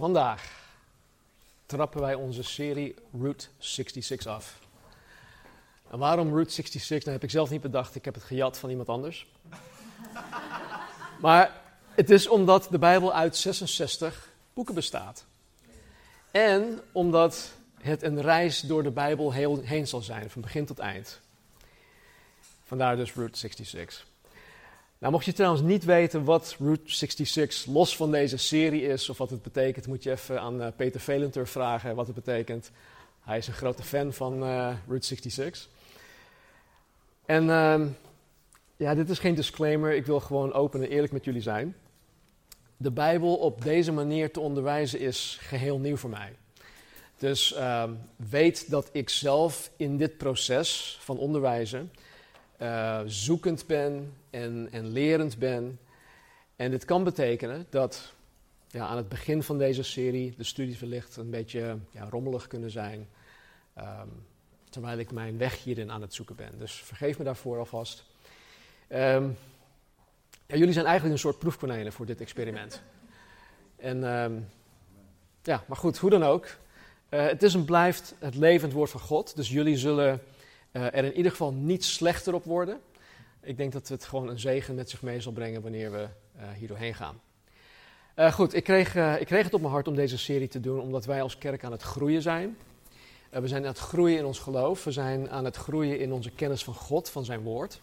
vandaag trappen wij onze serie Route 66 af. En waarom Route 66? Dat heb ik zelf niet bedacht, ik heb het gejat van iemand anders. maar het is omdat de Bijbel uit 66 boeken bestaat. En omdat het een reis door de Bijbel heen zal zijn, van begin tot eind. Vandaar dus Route 66. Nou, mocht je trouwens niet weten wat Route 66 los van deze serie is of wat het betekent, moet je even aan uh, Peter Velenter vragen wat het betekent. Hij is een grote fan van uh, Route 66. En uh, ja, dit is geen disclaimer, ik wil gewoon open en eerlijk met jullie zijn. De Bijbel op deze manier te onderwijzen is geheel nieuw voor mij. Dus ehm, weet dat ik zelf in dit proces van onderwijzen uh, zoekend ben en, en lerend ben. En dit kan betekenen dat ja, aan het begin van deze serie de studies wellicht een beetje ja, rommelig kunnen zijn. Um, terwijl ik mijn weg hierin aan het zoeken ben. Dus vergeef me daarvoor alvast. Um, ja, jullie zijn eigenlijk een soort proefkonijnen voor dit experiment. En um, ja, maar goed, hoe dan ook. Uh, het is en blijft het levend woord van God. Dus jullie zullen er in ieder geval niet slechter op worden. Ik denk dat het gewoon een zegen met zich mee zal brengen wanneer we uh, hier doorheen gaan. Uh, goed, ik kreeg, ik kreeg het op mijn hart om deze serie te doen, omdat wij als kerk aan het groeien zijn. we zijn aan het groeien in ons geloof, we zijn aan het groeien in onze kennis van God, van zijn woord.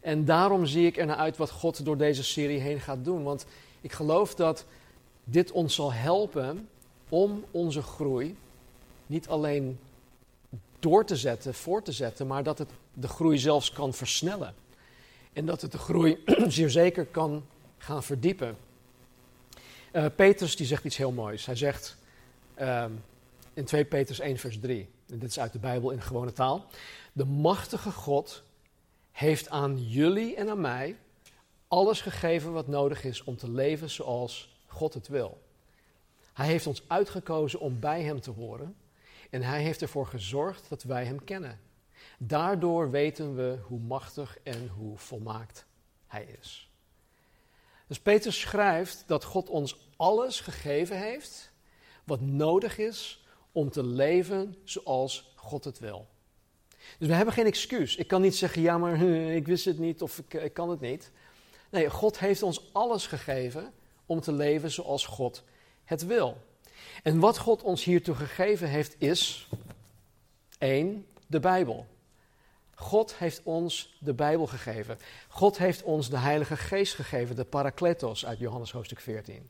En daarom zie ik ernaar uit wat God door deze serie heen gaat doen. Want ik geloof dat dit ons zal helpen om onze groei niet alleen door te zetten, voor te zetten, maar dat het de groei zelfs kan versnellen. En dat het de groei zeer zeker kan gaan verdiepen. Uh, Petrus die zegt iets heel moois. Hij zegt uh, in 2 Petrus 1 vers 3, en dit is uit de Bijbel in gewone taal. De machtige God heeft aan jullie en aan mij alles gegeven wat nodig is om te leven zoals God het wil. Hij heeft ons uitgekozen om bij Hem te horen en Hij heeft ervoor gezorgd dat wij Hem kennen. Daardoor weten we hoe machtig en hoe volmaakt Hij is. Dus Peter schrijft dat God ons alles gegeven heeft wat nodig is om te leven zoals God het wil. Dus we hebben geen excuus. Ik kan niet zeggen, ja maar ik wist het niet of ik, ik kan het niet. Nee, God heeft ons alles gegeven om te leven zoals God het wil. En wat God ons hiertoe gegeven heeft is, één, de Bijbel. God heeft ons de Bijbel gegeven. God heeft ons de Heilige Geest gegeven, de Parakletos uit Johannes hoofdstuk 14.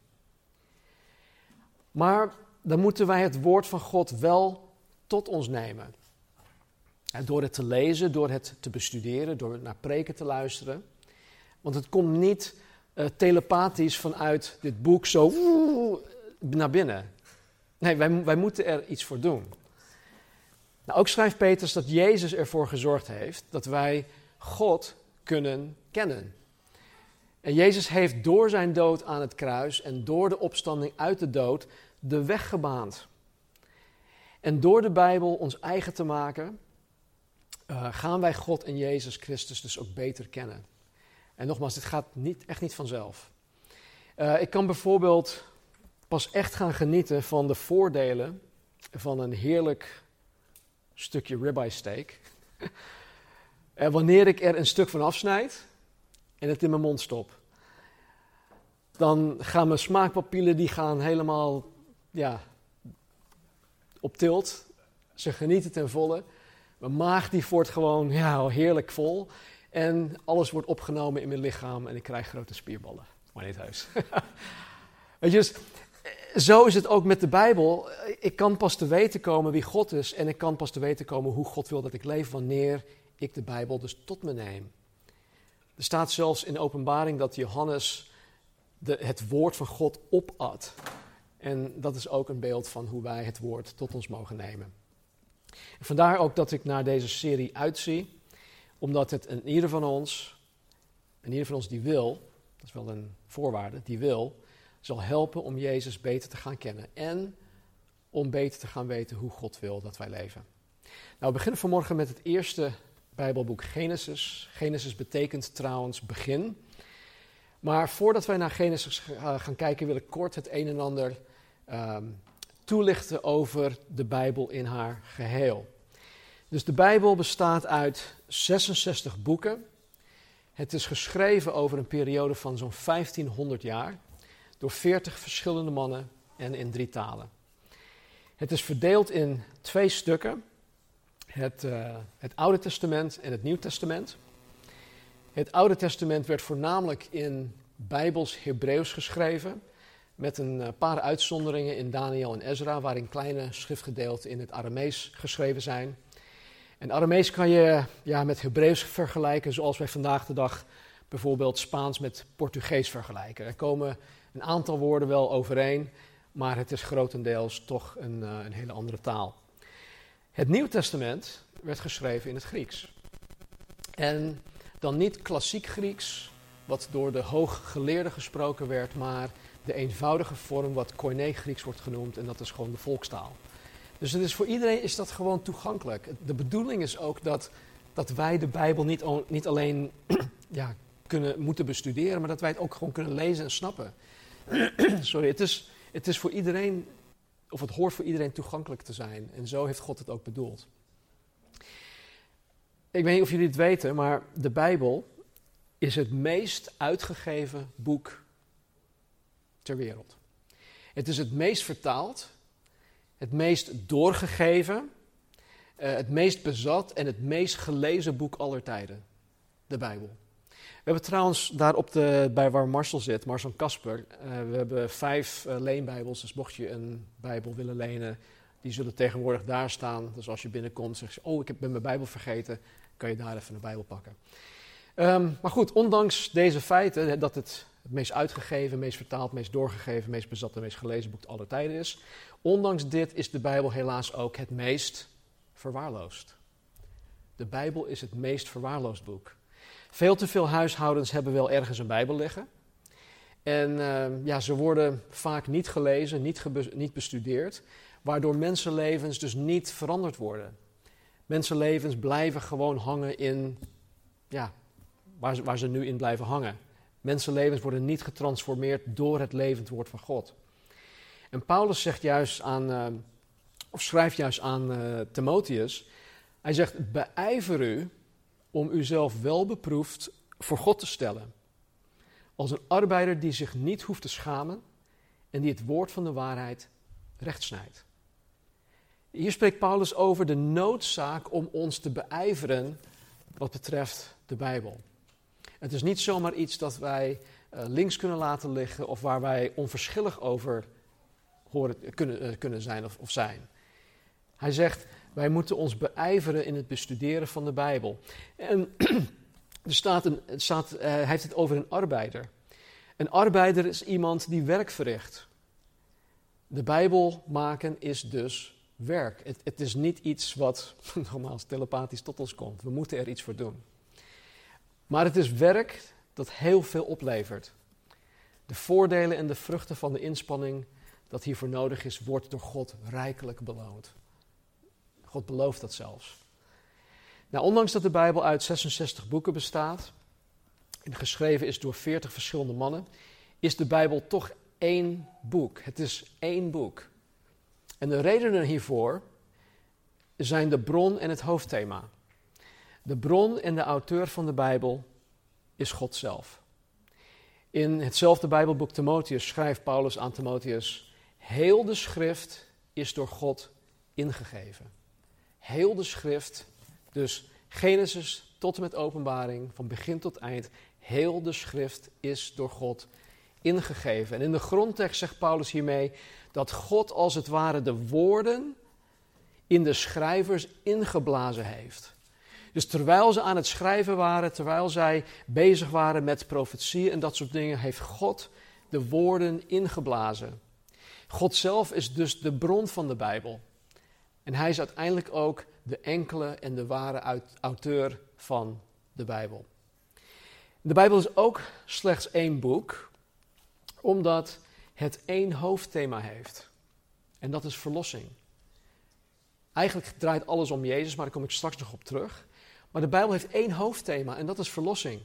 Maar dan moeten wij het woord van God wel tot ons nemen. door het te lezen, door het te bestuderen, door naar preken te luisteren. Want het komt niet uh, telepathisch vanuit dit boek zo naar binnen. Nee, wij, wij moeten er iets voor doen. Nou, ook schrijft Petrus dat Jezus ervoor gezorgd heeft dat wij God kunnen kennen. En Jezus heeft door zijn dood aan het kruis en door de opstanding uit de dood de weg gebaand. En door de Bijbel ons eigen te maken, uh, gaan wij God en Jezus Christus dus ook beter kennen. En nogmaals, dit gaat niet, echt niet vanzelf. Uh, ik kan bijvoorbeeld pas echt gaan genieten van de voordelen van een heerlijk stukje ribeye steak. en wanneer ik er een stuk van afsnijd en het in mijn mond stop. Dan gaan mijn smaakpapillen die gaan helemaal ja, op tilt. Ze genieten ten volle. Mijn maag die wordt gewoon ja, heerlijk vol. En alles wordt opgenomen in mijn lichaam en ik krijg grote spierballen. Maar niet huis. Weet je, dus zo is het ook met de Bijbel. Ik kan pas te weten komen wie God is en ik kan pas te weten komen hoe God wil dat ik leef wanneer ik de Bijbel dus tot me neem. Er staat zelfs in openbaring dat Johannes de, het woord van God opat. En dat is ook een beeld van hoe wij het woord tot ons mogen nemen. En vandaar ook dat ik naar deze serie uitzie, omdat het een ieder van ons, een ieder van ons die wil, dat is wel een voorwaarde, die wil, zal helpen om Jezus beter te gaan kennen. En om beter te gaan weten hoe God wil dat wij leven. Nou, we beginnen vanmorgen met het eerste Bijbelboek Genesis. Genesis betekent trouwens begin. Maar voordat wij naar Genesis gaan kijken, wil ik kort het een en ander Ehm, toelichten over de Bijbel in haar geheel. Dus de Bijbel bestaat uit 66 boeken. Het is geschreven over een periode van zo'n 1500 jaar door 40 verschillende mannen en in drie talen. Het is verdeeld in twee stukken: het, uh, het Oude Testament en het Nieuw Testament. Het Oude Testament werd voornamelijk in Bijbels Hebreeuws geschreven. Met een eh, paar uitzonderingen in Daniel en Ezra, waarin kleine schriftgedeelten in het Aramees geschreven zijn. En Aramees kan je ja, met Hebreeuws vergelijken, zoals wij vandaag de dag bijvoorbeeld Spaans met Portugees vergelijken. Er komen een aantal woorden wel overeen, maar het is grotendeels toch een, uh, een hele andere taal. Het Nieuw Testament werd geschreven in het Grieks. En dan niet klassiek Grieks, wat door de hooggeleerden gesproken werd, maar de eenvoudige vorm wat Koine Grieks wordt genoemd en dat is gewoon de volkstaal. Dus het is voor iedereen is dat gewoon toegankelijk. De bedoeling is ook dat, dat wij de Bijbel niet, niet alleen ja, kunnen, moeten bestuderen, maar dat wij het ook gewoon kunnen lezen en snappen. Sorry, het is, het is voor iedereen, of het hoort voor iedereen toegankelijk te zijn. En zo heeft God het ook bedoeld. Ik weet niet of jullie het weten, maar de Bijbel is het meest uitgegeven boek ter wereld. Het is het meest vertaald, het meest doorgegeven, uh, het meest bezat en het meest gelezen boek aller tijden. De Bijbel. We hebben trouwens daar op de, bij waar Marcel zit, Marcel Kasper, uh, we hebben vijf uh, leenbijbels. Dus mocht je een bijbel willen lenen, die zullen tegenwoordig daar staan. Dus als je binnenkomt zeg je, oh ik ben mijn bijbel vergeten, kan je daar even een bijbel pakken. Um, maar goed, ondanks deze feiten, dat het het meest uitgegeven, meest vertaald, meest doorgegeven, meest bezat en meest gelezen boek aller tijden is. Ondanks dit is de Bijbel helaas ook het meest verwaarloosd. De Bijbel is het meest verwaarloosd boek. Veel te veel huishoudens hebben wel ergens een Bijbel liggen. En uh, ja, ze worden vaak niet gelezen, niet, niet bestudeerd, waardoor mensenlevens dus niet veranderd worden. Mensenlevens blijven gewoon hangen in, ja, waar ze, waar ze nu in blijven hangen. Mensenlevens worden niet getransformeerd door het levend woord van God. En Paulus zegt juist aan, uh, of schrijft juist aan uh, Timotheus, hij zegt, beijver u om uzelf wel beproefd voor God te stellen. Als een arbeider die zich niet hoeft te schamen en die het woord van de waarheid rechtsnijdt. Hier spreekt Paulus over de noodzaak om ons te beijveren wat betreft de Bijbel. Het is niet zomaar iets dat wij uh, links kunnen laten liggen of waar wij onverschillig over horen, kunnen, uh, kunnen zijn of, of zijn. Hij zegt, wij moeten ons beijveren in het bestuderen van de Bijbel. En er staat een, staat, uh, hij heeft het over een arbeider. Een arbeider is iemand die werk verricht. De Bijbel maken is dus werk. Het, het is niet iets wat nogmaals telepathisch tot ons komt. We moeten er iets voor doen. Maar het is werk dat heel veel oplevert. De voordelen en de vruchten van de inspanning dat hiervoor nodig is, wordt door God rijkelijk beloond. God belooft dat zelfs. Nou, ondanks dat de Bijbel uit 66 boeken bestaat en geschreven is door 40 verschillende mannen, is de Bijbel toch één boek. Het is één boek. En de redenen hiervoor zijn de bron en het hoofdthema. De bron en de auteur van de Bijbel is God zelf. In hetzelfde Bijbelboek Timotheus schrijft Paulus aan Timotheus: Heel de schrift is door God ingegeven. Heel de schrift, dus Genesis tot en met Openbaring, van begin tot eind, heel de schrift is door God ingegeven. En in de grondtekst zegt Paulus hiermee dat God als het ware de woorden in de schrijvers ingeblazen heeft. Dus terwijl ze aan het schrijven waren, terwijl zij bezig waren met profetie en dat soort dingen, heeft God de woorden ingeblazen. God zelf is dus de bron van de Bijbel. En hij is uiteindelijk ook de enkele en de ware auteur van de Bijbel. De Bijbel is ook slechts één boek, omdat het één hoofdthema heeft. En dat is verlossing. Eigenlijk draait alles om Jezus, maar daar kom ik straks nog op terug. Maar de Bijbel heeft één hoofdthema en dat is verlossing.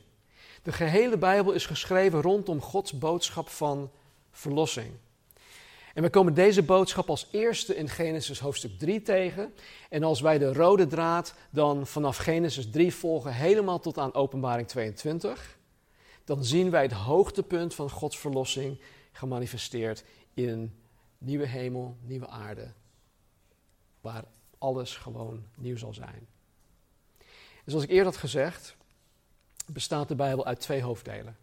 De gehele Bijbel is geschreven rondom Gods boodschap van verlossing. En we komen deze boodschap als eerste in Genesis hoofdstuk 3 tegen. En als wij de rode draad dan vanaf Genesis 3 volgen helemaal tot aan Openbaring 22, dan zien wij het hoogtepunt van Gods verlossing gemanifesteerd in nieuwe hemel, nieuwe aarde, waar alles gewoon nieuw zal zijn. Dus zoals ik eerder had gezegd, bestaat de Bijbel uit twee hoofddelen.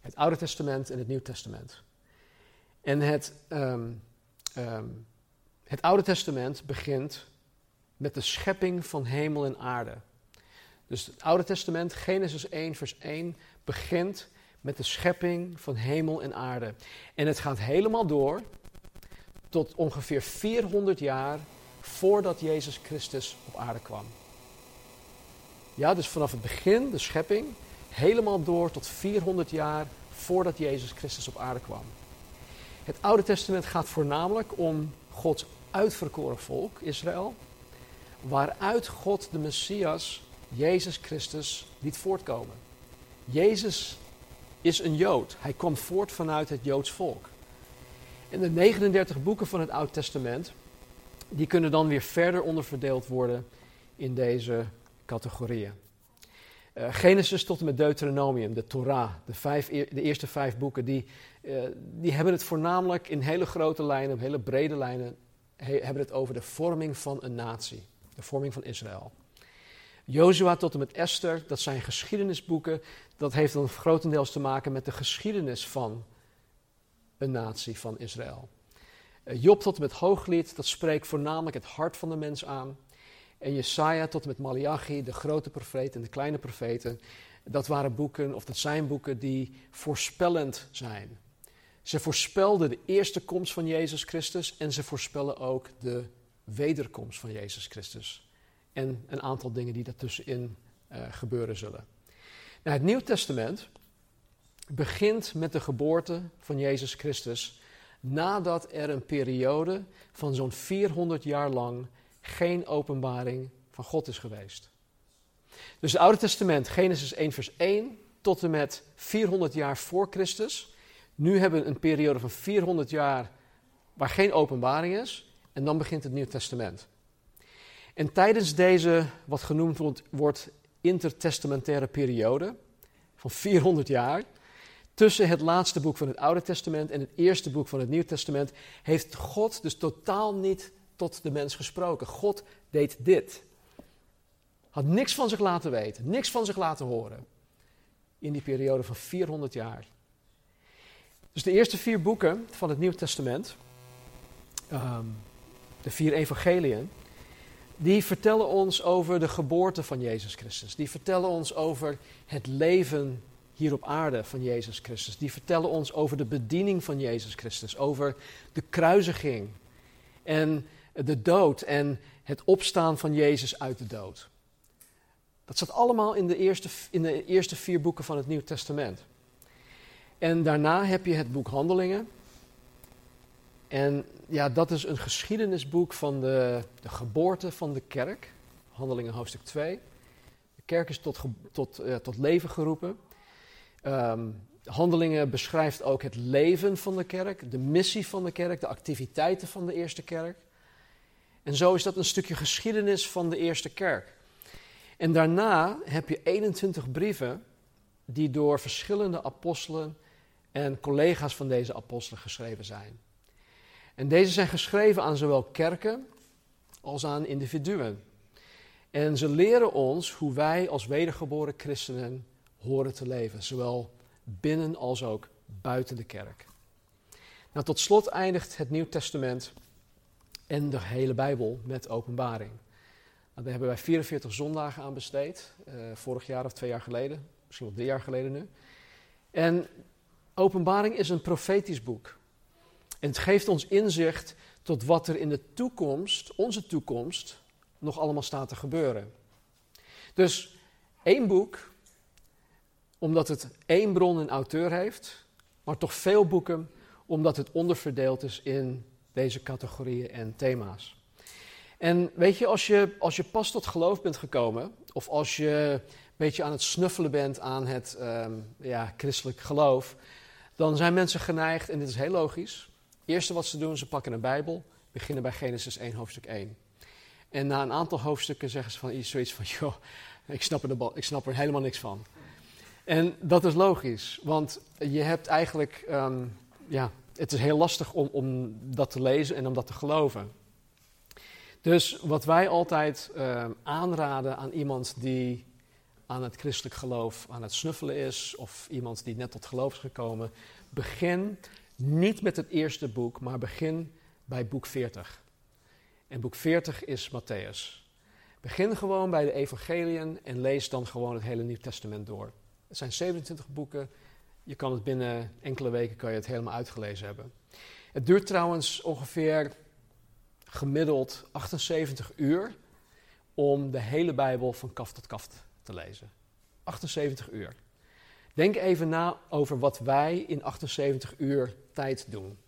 Het Oude Testament en het Nieuw Testament. En het, ehm, ehm, het Oude Testament begint met de schepping van hemel en aarde. Dus het Oude Testament, Genesis 1, vers 1, begint met de schepping van hemel en aarde. En het gaat helemaal door tot ongeveer 400 jaar voordat Jezus Christus op aarde kwam. Ja, dus vanaf het begin, de schepping, helemaal door tot 400 jaar voordat Jezus Christus op aarde kwam. Het Oude Testament gaat voornamelijk om Gods uitverkoren volk, Israël, waaruit God de Messias, Jezus Christus, liet voortkomen. Jezus is een Jood. Hij kwam voort vanuit het Joods volk. En de 39 boeken van het Oude Testament, die kunnen dan weer verder onderverdeeld worden in deze categorieën. Uh, Genesis tot en met Deuteronomium, de Torah, de, vijf, de eerste vijf boeken, die, uh, die hebben het voornamelijk in hele grote lijnen, op hele brede lijnen, he, hebben het over de vorming van een natie, de vorming van Israël. Jozua tot en met Esther, dat zijn geschiedenisboeken, dat heeft dan grotendeels te maken met de geschiedenis van een natie van Israël. Uh, Job tot en met Hooglied, dat spreekt voornamelijk het hart van de mens aan. En Jesaja tot met Malachi, de grote profeet en de kleine profeten, dat waren boeken, of dat zijn boeken die voorspellend zijn. Ze voorspelden de eerste komst van Jezus Christus en ze voorspellen ook de wederkomst van Jezus Christus. En een aantal dingen die daartussenin uh, gebeuren zullen. Nou, het Nieuw Testament begint met de geboorte van Jezus Christus nadat er een periode van zo'n 400 jaar lang geen openbaring van God is geweest. Dus het Oude Testament, Genesis 1, vers 1 tot en met 400 jaar voor Christus. Nu hebben we een periode van 400 jaar waar geen openbaring is. En dan begint het Nieuwe Testament. En tijdens deze, wat genoemd wordt, intertestamentaire periode van 400 jaar, tussen het laatste boek van het Oude Testament en het eerste boek van het Nieuwe Testament, heeft God dus totaal niet tot de mens gesproken. God deed dit. Had niks van zich laten weten, niks van zich laten horen. In die periode van 400 jaar. Dus de eerste vier boeken van het Nieuw Testament, ehm, de vier evangeliën, die vertellen ons over de geboorte van Jezus Christus. Die vertellen ons over het leven hier op aarde van Jezus Christus. Die vertellen ons over de bediening van Jezus Christus, over de kruisiging en de dood en het opstaan van Jezus uit de dood. Dat staat allemaal in de eerste, in de eerste vier boeken van het Nieuw Testament. En daarna heb je het boek Handelingen. En ja, dat is een geschiedenisboek van de, de geboorte van de kerk. Handelingen hoofdstuk 2. De kerk is tot, tot, uh, tot leven geroepen. Um, Handelingen beschrijft ook het leven van de kerk, de missie van de kerk, de activiteiten van de eerste kerk. En zo is dat een stukje geschiedenis van de eerste kerk. En daarna heb je 21 brieven die door verschillende apostelen en collega's van deze apostelen geschreven zijn. En deze zijn geschreven aan zowel kerken als aan individuen. En ze leren ons hoe wij als wedergeboren christenen horen te leven, zowel binnen als ook buiten de kerk. Nou, tot slot eindigt het Nieuw Testament en de hele Bijbel met openbaring. Nou, daar hebben wij 44 zondagen aan besteed, uh, vorig jaar of twee jaar geleden, misschien wel drie jaar geleden nu. En openbaring is een profetisch boek. En het geeft ons inzicht tot wat er in de toekomst, onze toekomst, nog allemaal staat te gebeuren. Dus één boek, omdat het één bron en auteur heeft, maar toch veel boeken, omdat het onderverdeeld is in deze categorieën en thema's. En weet je, als je, als je pas tot geloof bent gekomen, of als je een beetje aan het snuffelen bent aan het ehm, ja, christelijk geloof, dan zijn mensen geneigd, en dit is heel logisch. Eerste wat ze doen, ze pakken een Bijbel, beginnen bij Genesis 1, hoofdstuk 1. En na een aantal hoofdstukken zeggen ze van iets, zoiets van, joh, ik snap, er de, ik snap er helemaal niks van. En dat is logisch, want je hebt eigenlijk, ehm, ja, het is heel lastig om, om dat te lezen en om dat te geloven. Dus wat wij altijd ehm, aanraden aan iemand die aan het christelijk geloof aan het snuffelen is, of iemand die net tot geloof is gekomen, begin niet met het eerste boek, maar begin bij boek 40. En boek 40 is Matthäus. Begin gewoon bij de evangeliën en lees dan gewoon het hele Nieuw Testament door. Het zijn 27 boeken. Je kan het binnen enkele weken kan je het helemaal uitgelezen hebben. Het duurt trouwens ongeveer gemiddeld 78 uur om de hele Bijbel van kaf tot kaft te lezen. 78 uur. Denk even na over wat wij in 78 uur tijd doen.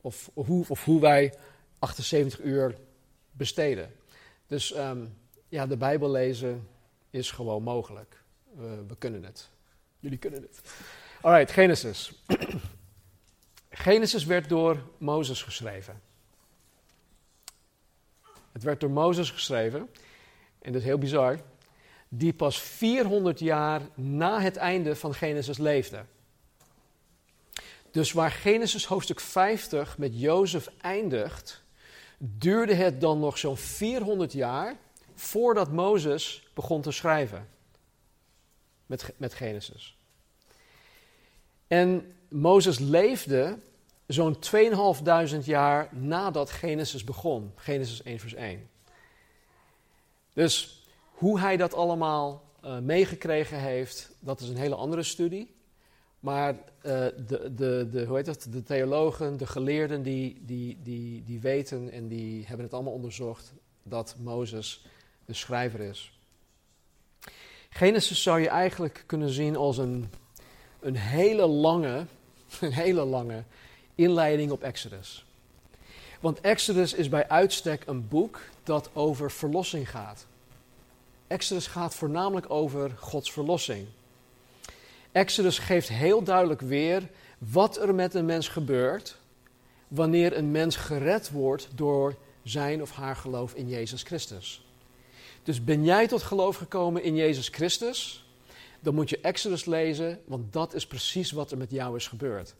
Of, hoe, of hoe wij 78 uur besteden. Dus ehm, ja, de Bijbel lezen is gewoon mogelijk. We kunnen het. Jullie kunnen het. Alright, Genesis. Genesis werd door Mozes geschreven. Het werd door Mozes geschreven. En dat is heel bizar. Die pas 400 jaar na het einde van Genesis leefde. Dus waar Genesis hoofdstuk 50 met Jozef eindigt, duurde het dan nog zo'n 400 jaar voordat Mozes begon te schrijven met, met Genesis. En Mozes leefde zo'n 2500 jaar nadat Genesis begon, Genesis 1 vers 1. Dus hoe hij dat allemaal uh, meegekregen heeft, dat is een hele andere studie. Maar uh, de, de, de, hoe heet dat, de theologen, de geleerden, die, die, die, die weten en die hebben het allemaal onderzocht dat Mozes de schrijver is. Genesis zou je eigenlijk kunnen zien als een, een hele lange, een hele lange inleiding op Exodus. Want Exodus is bij uitstek een boek dat over verlossing gaat. Exodus gaat voornamelijk over Gods verlossing. Exodus geeft heel duidelijk weer wat er met een mens gebeurt wanneer een mens gered wordt door zijn of haar geloof in Jezus Christus. Dus ben jij tot geloof gekomen in Jezus Christus, dan moet je Exodus lezen, want dat is precies wat er met jou is gebeurd.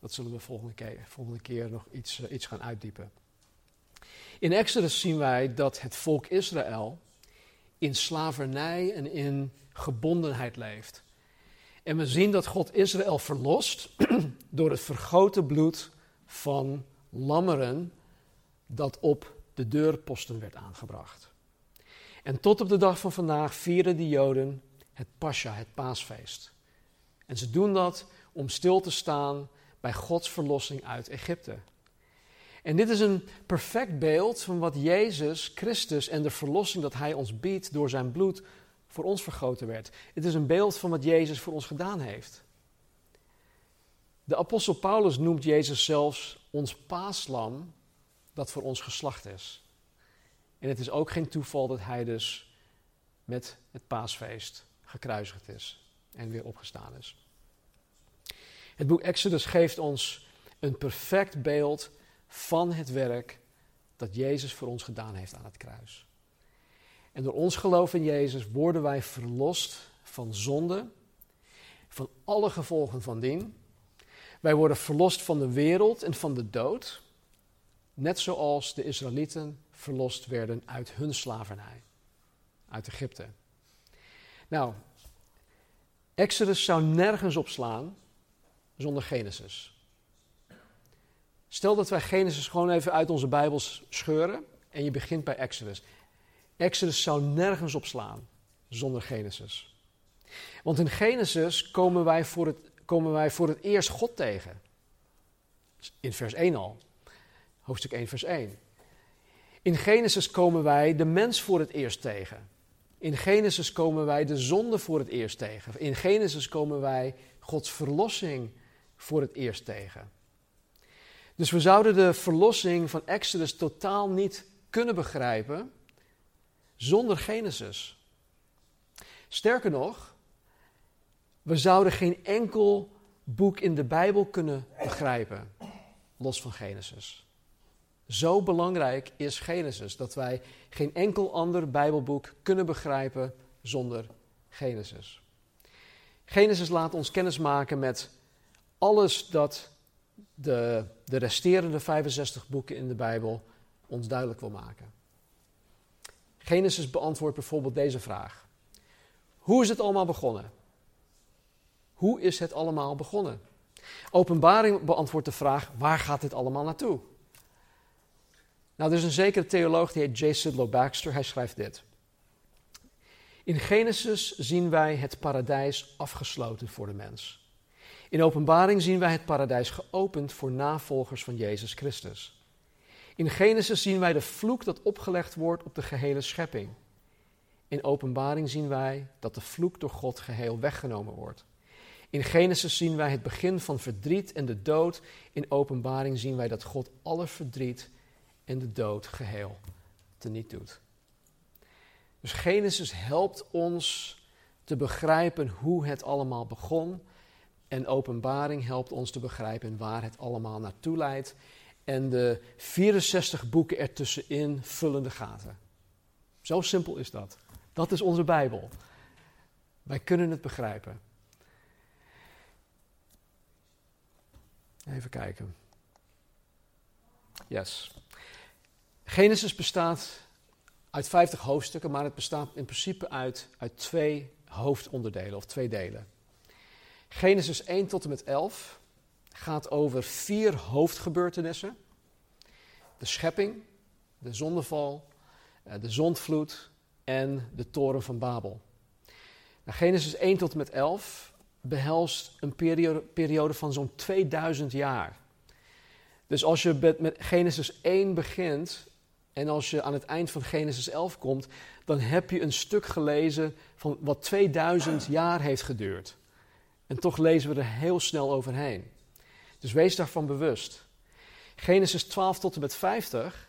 Dat zullen we volgende keer, volgende keer nog iets, uh, iets gaan uitdiepen. In Exodus zien wij dat het volk Israël in slavernij en in gebondenheid leeft. En we zien dat God Israël verlost door het vergoten bloed van lammeren dat op de deurposten werd aangebracht. En tot op de dag van vandaag vieren de Joden het Pascha, het paasfeest. En ze doen dat om stil te staan bij Gods verlossing uit Egypte. En dit is een perfect beeld van wat Jezus Christus en de verlossing dat Hij ons biedt door zijn bloed voor ons vergoten werd. Het is een beeld van wat Jezus voor ons gedaan heeft. De apostel Paulus noemt Jezus zelfs ons paaslam dat voor ons geslacht is. En het is ook geen toeval dat hij dus met het paasfeest gekruisigd is en weer opgestaan is. Het boek Exodus geeft ons een perfect beeld van het werk dat Jezus voor ons gedaan heeft aan het kruis. En door ons geloof in Jezus worden wij verlost van zonde, van alle gevolgen van dien. Wij worden verlost van de wereld en van de dood, net zoals de Israëlieten verlost werden uit hun slavernij, uit Egypte. Nou, Exodus zou nergens opslaan zonder Genesis. Stel dat wij Genesis gewoon even uit onze Bijbels scheuren en je begint bij Exodus. Exodus zou nergens opslaan zonder Genesis. Want in Genesis komen wij voor het, komen wij voor het eerst God tegen. In vers 1 al. Hoofdstuk 1, vers 1. In Genesis komen wij de mens voor het eerst tegen. In Genesis komen wij de zonde voor het eerst tegen. In Genesis komen wij Gods verlossing voor het eerst tegen. Dus we zouden de verlossing van Exodus totaal niet kunnen begrijpen zonder Genesis. Sterker nog, we zouden geen enkel boek in de Bijbel kunnen begrijpen los van Genesis. Zo belangrijk is Genesis dat wij geen enkel ander Bijbelboek kunnen begrijpen zonder Genesis. Genesis laat ons kennis maken met alles dat de, de resterende 65 boeken in de Bijbel ons duidelijk wil maken. Genesis beantwoordt bijvoorbeeld deze vraag: Hoe is het allemaal begonnen? Hoe is het allemaal begonnen? Openbaring beantwoordt de vraag: waar gaat dit allemaal naartoe? Nou, er is een zekere theoloog die heet J. Sidlow Baxter. Hij schrijft dit. In Genesis zien wij het paradijs afgesloten voor de mens. In Openbaring zien wij het paradijs geopend voor navolgers van Jezus Christus. In Genesis zien wij de vloek dat opgelegd wordt op de gehele schepping. In Openbaring zien wij dat de vloek door God geheel weggenomen wordt. In Genesis zien wij het begin van verdriet en de dood. In Openbaring zien wij dat God alle verdriet en de dood geheel teniet doet. Dus Genesis helpt ons te begrijpen hoe het allemaal begon. En openbaring helpt ons te begrijpen waar het allemaal naartoe leidt. En de 64 boeken ertussenin vullen de gaten. Zo simpel is dat. Dat is onze Bijbel. Wij kunnen het begrijpen. Even kijken. Yes. Genesis bestaat uit 50 hoofdstukken, maar het bestaat in principe uit, uit twee hoofdonderdelen of twee delen. Genesis 1 tot en met 11 gaat over vier hoofdgebeurtenissen: de schepping, de zondeval, eh, de zondvloed en de toren van Babel. Nou, Genesis 1 tot en met 11 behelst een periode, periode van zo'n 2000 jaar. Dus als je met Genesis 1 begint, en als je aan het eind van Genesis 11 komt, dan heb je een stuk gelezen van wat 2000 jaar heeft geduurd. En toch lezen we er heel snel overheen. Dus wees daarvan bewust. Genesis 12 tot en met 50,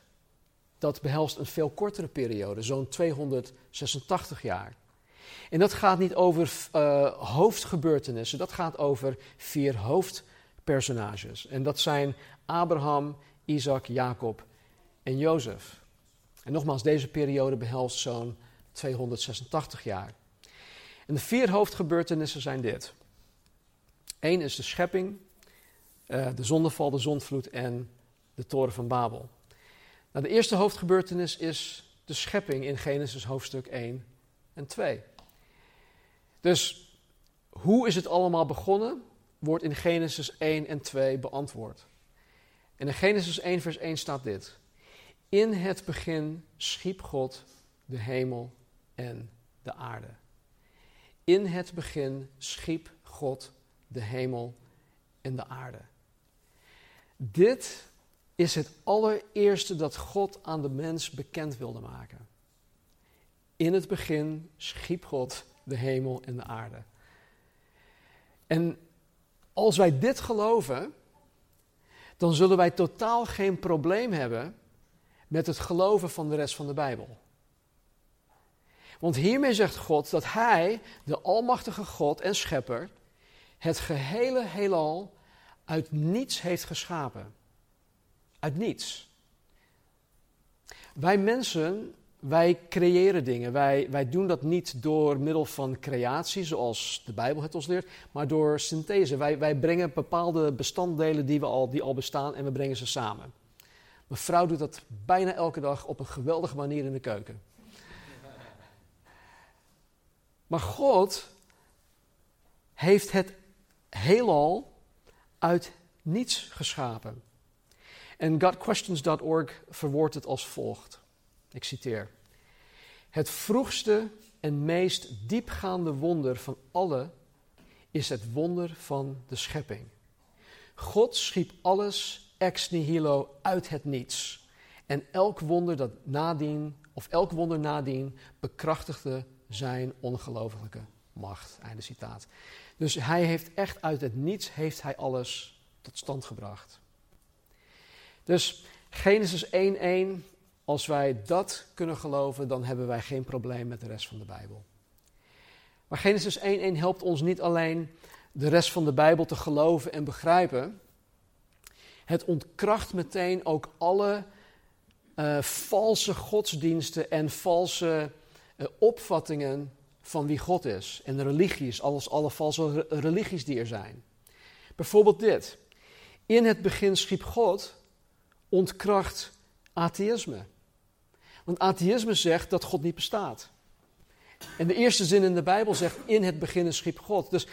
dat behelst een veel kortere periode, zo'n 286 jaar. En dat gaat niet over uh, hoofdgebeurtenissen, dat gaat over vier hoofdpersonages. En dat zijn Abraham, Isaac, Jacob en Jozef. En nogmaals, deze periode behelst zo'n 286 jaar. En de vier hoofdgebeurtenissen zijn dit. Eén is de schepping, uh, de zondeval, de zondvloed en de toren van Babel. Nou, de eerste hoofdgebeurtenis is de schepping in Genesis hoofdstuk 1 en 2. Dus hoe is het allemaal begonnen, wordt in Genesis 1 en 2 beantwoord. En in Genesis 1 vers 1 staat dit. In het begin schiep God de hemel en de aarde. In het begin schiep God de hemel en de aarde. Dit is het allereerste dat God aan de mens bekend wilde maken. In het begin schiep God de hemel en de aarde. En als wij dit geloven, dan zullen wij totaal geen probleem hebben met het geloven van de rest van de Bijbel. Want hiermee zegt God dat Hij, de Almachtige God en Schepper, het gehele heelal uit niets heeft geschapen. Uit niets. Wij mensen, wij creëren dingen. Wij, wij doen dat niet door middel van creatie, zoals de Bijbel het ons leert, maar door synthese. Wij, wij brengen bepaalde bestanddelen die, we al, die al bestaan en we brengen ze samen. Mijn vrouw doet dat bijna elke dag op een geweldige manier in de keuken. Maar God heeft het heelal uit niets geschapen. En GodQuestions.org verwoordt het als volgt. Ik citeer. Het vroegste en meest diepgaande wonder van alle is het wonder van de schepping. God schiep alles ex nihilo uit het niets. En elk wonder dat nadien, of elk wonder nadien, bekrachtigde zijn ongelooflijke macht. Einde citaat. Dus hij heeft echt uit het niets heeft hij alles tot stand gebracht. Dus Genesis 1:1, als wij dat kunnen geloven, dan hebben wij geen probleem met de rest van de Bijbel. Maar Genesis 1:1 helpt ons niet alleen de rest van de Bijbel te geloven en begrijpen. Het ontkracht meteen ook alle uh, valse godsdiensten en valse uh, opvattingen van wie God is. En religies, alles, alle valse religies die er zijn. Bijvoorbeeld dit. In het begin schiep God ontkracht atheïsme. Want atheïsme zegt dat God niet bestaat. En de eerste zin in de Bijbel zegt: In het begin schiep God. Dus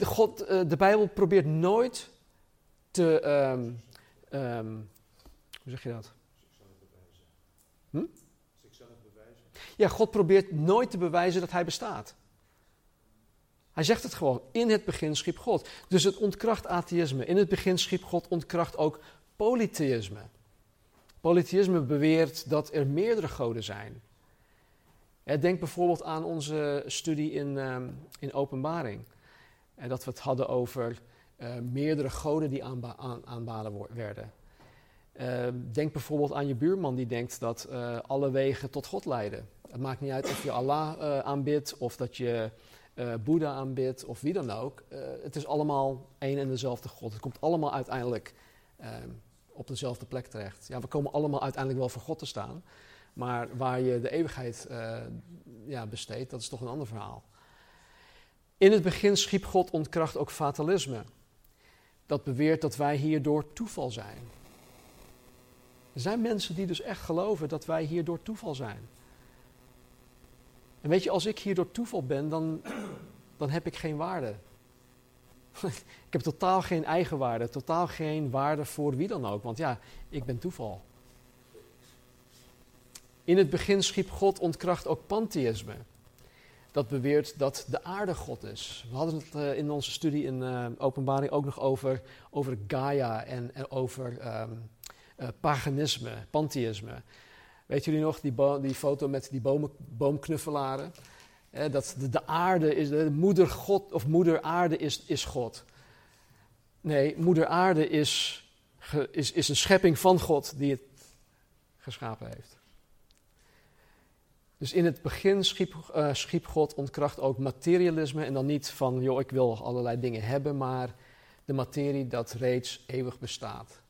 God, eh, de Bijbel probeert nooit te. Um, um, hoe zeg je dat? Hm? Ja, God probeert nooit te bewijzen dat hij bestaat. Hij zegt het gewoon. In het begin schiep God. Dus het ontkracht atheïsme. In het begin schiep God ontkracht ook polytheïsme. Polytheïsme beweert dat er meerdere goden zijn. Denk bijvoorbeeld aan onze studie in, um, in openbaring. En dat we het hadden over uh, meerdere goden die aan, aanbaden werden. Uh, denk bijvoorbeeld aan je buurman die denkt dat uh, alle wegen tot God leiden. Het maakt niet uit of je Allah uh, aanbidt of dat je Boeddha aanbidt of wie dan ook. het is allemaal één en dezelfde God. Het komt allemaal uiteindelijk ehm, op dezelfde plek terecht. Ja, we komen allemaal uiteindelijk wel voor God te staan. Maar waar je de eeuwigheid ja, besteedt, dat is toch een ander verhaal. In het begin schiep God ontkracht ook fatalisme. Dat beweert dat wij hier door toeval zijn. Er zijn mensen die dus echt geloven dat wij hier door toeval zijn. En weet je, als ik hier door toeval ben, dan, dan heb ik geen waarde. ik heb totaal geen eigenwaarde, totaal geen waarde voor wie dan ook. Want ja, ik ben toeval. In het begin schiep God ontkracht ook pantheïsme dat beweert dat de aarde God is. We hadden het uh, in onze studie in uh, openbaring ook nog over, over Gaia en, over um, uh, paganisme, pantheïsme. Weet jullie nog die, die foto met die bomen, boomknuffelaren? dat de, de, aarde is, de moeder God of moeder aarde is, is God. Nee, moeder aarde is, is, is een schepping van God die het geschapen heeft. Dus in het begin schiep, uh, schiep, God ontkracht ook materialisme. En dan niet van, joh, ik wil allerlei dingen hebben, maar de materie dat reeds eeuwig bestaat.